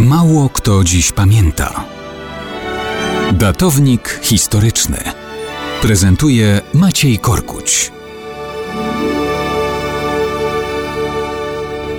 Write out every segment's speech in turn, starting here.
Mało kto dziś pamięta. Datownik historyczny prezentuje Maciej Korkuć.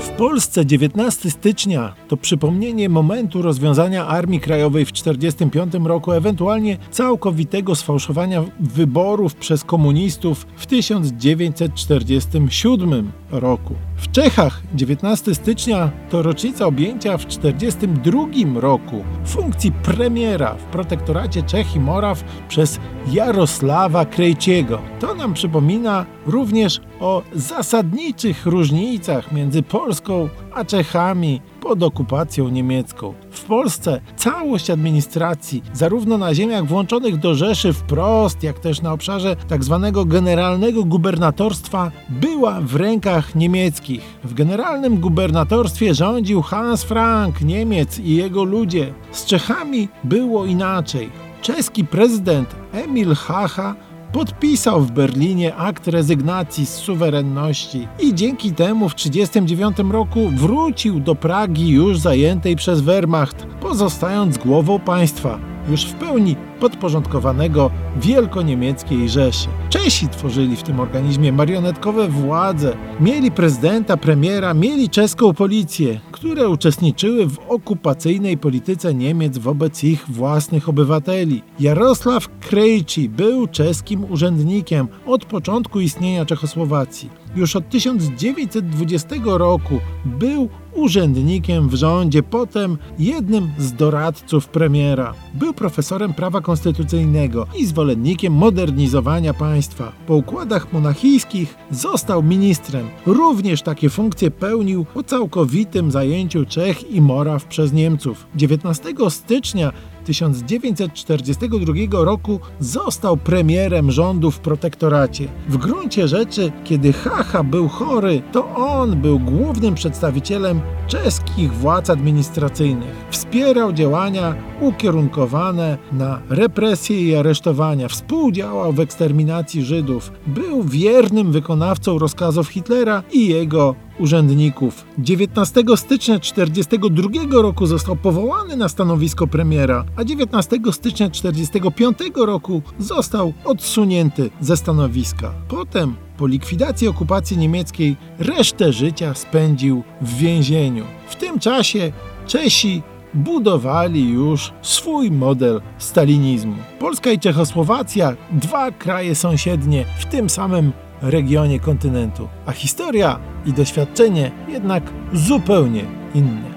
W Polsce 19 stycznia to przypomnienie momentu rozwiązania Armii Krajowej w 1945 roku, ewentualnie całkowitego sfałszowania wyborów przez komunistów w 1947 roku. W Czechach 19 stycznia to rocznica objęcia w 1942 roku funkcji premiera w protektoracie Czech i Moraw przez Jarosława Krejciego. To nam przypomina również o zasadniczych różnicach między Polską a Czechami pod okupacją niemiecką. W Polsce całość administracji, zarówno na ziemiach włączonych do Rzeszy wprost, jak też na obszarze tzw. Tak generalnego gubernatorstwa, była w rękach niemieckich. W generalnym gubernatorstwie rządził Hans Frank, Niemiec i jego ludzie. Z Czechami było inaczej. Czeski prezydent Emil Hacha podpisał w Berlinie akt rezygnacji z suwerenności i dzięki temu w 1939 roku wrócił do Pragi już zajętej przez Wehrmacht, pozostając głową państwa już w pełni podporządkowanego wielkoniemieckiej Rzeszy. Czesi tworzyli w tym organizmie marionetkowe władze, mieli prezydenta, premiera, mieli czeską policję, które uczestniczyły w okupacyjnej polityce Niemiec wobec ich własnych obywateli. Jarosław Krejci był czeskim urzędnikiem od początku istnienia Czechosłowacji. Już od 1920 roku był urzędnikiem w rządzie, potem jednym z doradców premiera. Był profesorem prawa konstytucyjnego i zwolennikiem modernizowania państwa. Po układach monachijskich został ministrem. Również takie funkcje pełnił po całkowitym zajęciu Czech i Moraw przez Niemców. 19 stycznia 1942 roku został premierem rządu w protektoracie. W gruncie rzeczy, kiedy Hacha był chory, to on był głównym przedstawicielem czeskich władz administracyjnych. Wspierał działania ukierunkowane na represje i aresztowania, współdziałał w eksterminacji Żydów, był wiernym wykonawcą rozkazów Hitlera i jego urzędników. 19 stycznia 1942 roku został powołany na stanowisko premiera, a 19 stycznia 1945 roku został odsunięty ze stanowiska. Potem po likwidacji okupacji niemieckiej resztę życia spędził w więzieniu. W tym czasie Czesi budowali już swój model stalinizmu. Polska i Czechosłowacja, dwa kraje sąsiednie w tym samym regionie kontynentu, a historia i doświadczenie jednak zupełnie inne.